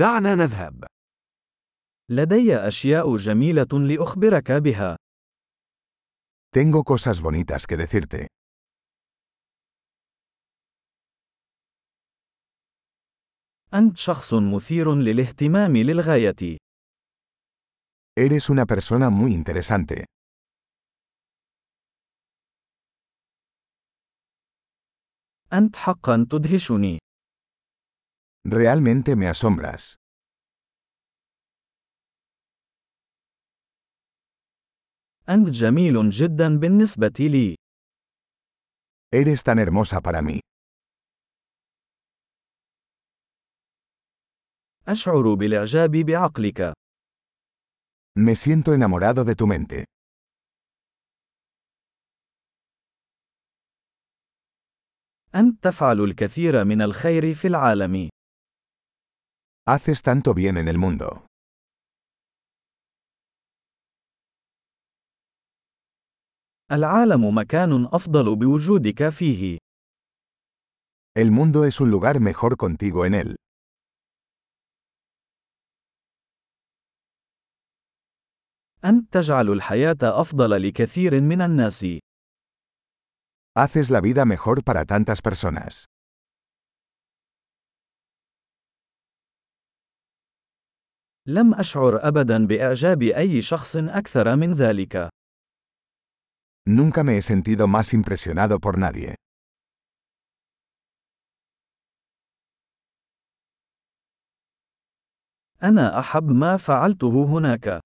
دعنا نذهب. لدي أشياء جميلة لأخبرك بها. Tengo cosas bonitas que decirte. أنت شخص مثير للاهتمام للغاية. Eres una persona muy interesante. أنت حقا تدهشني. Realmente me asombras. أنت جميل جدا بالنسبة لي. Eres tan hermosa para mí. أشعر بالإعجاب بعقلك. Me siento enamorado de tu mente. أنت تفعل الكثير من الخير في العالم. Haces tanto bien en el mundo. العالم مكان أفضل بوجودك فيه. El mundo es un lugar mejor contigo en él. أنت تجعل الحياة أفضل لكثير من الناس. Haces la vida mejor para tantas personas. لم أشعر أبدا بإعجاب أي شخص أكثر من ذلك. Nunca me he sentido más impresionado por nadie. أنا أحب ما فعلته هناك.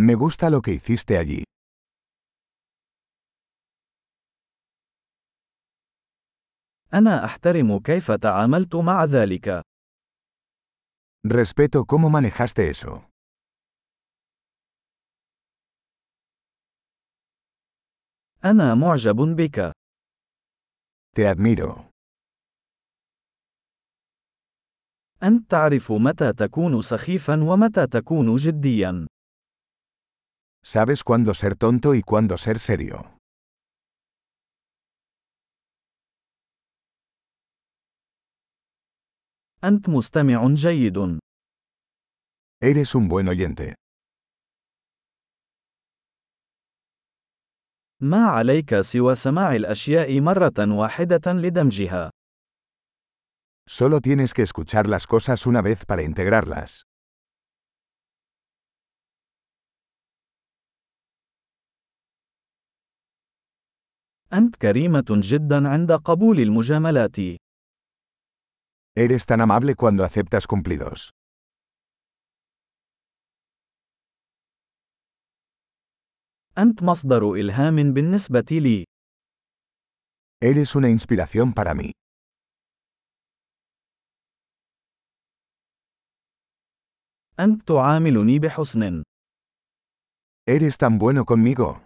Me gusta lo que hiciste allí. أنا أحترم كيف تعاملت مع ذلك. Respeto cómo manejaste eso. أنا معجب بك. Te admiro. أنت تعرف متى تكون سخيفا ومتى تكون جديا. Sabes cuándo ser tonto y cuándo ser serio. أنت مستمع جيد. Eres un buen oyente. ما عليك سوى سماع الأشياء مرة واحدة لدمجها. Solo tienes que escuchar las cosas una vez para integrarlas. أنت كريمة جدا عند قبول المجاملات. Eres tan amable cuando aceptas cumplidos. أنت مصدر إلهام بالنسبة لي. Eres una inspiración para mí. أنت تعاملني بحسن. Eres tan bueno conmigo.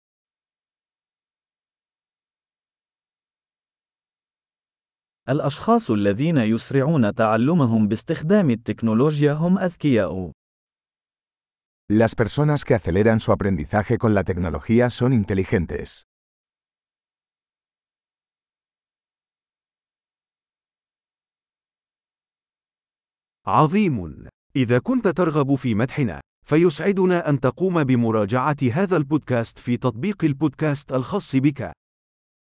الأشخاص الذين يسرعون تعلمهم باستخدام التكنولوجيا هم أذكياء. Las personas que aceleran su aprendizaje con la tecnología son inteligentes. عظيم. إذا كنت ترغب في مدحنا، فيسعدنا أن تقوم بمراجعة هذا البودكاست في تطبيق البودكاست الخاص بك.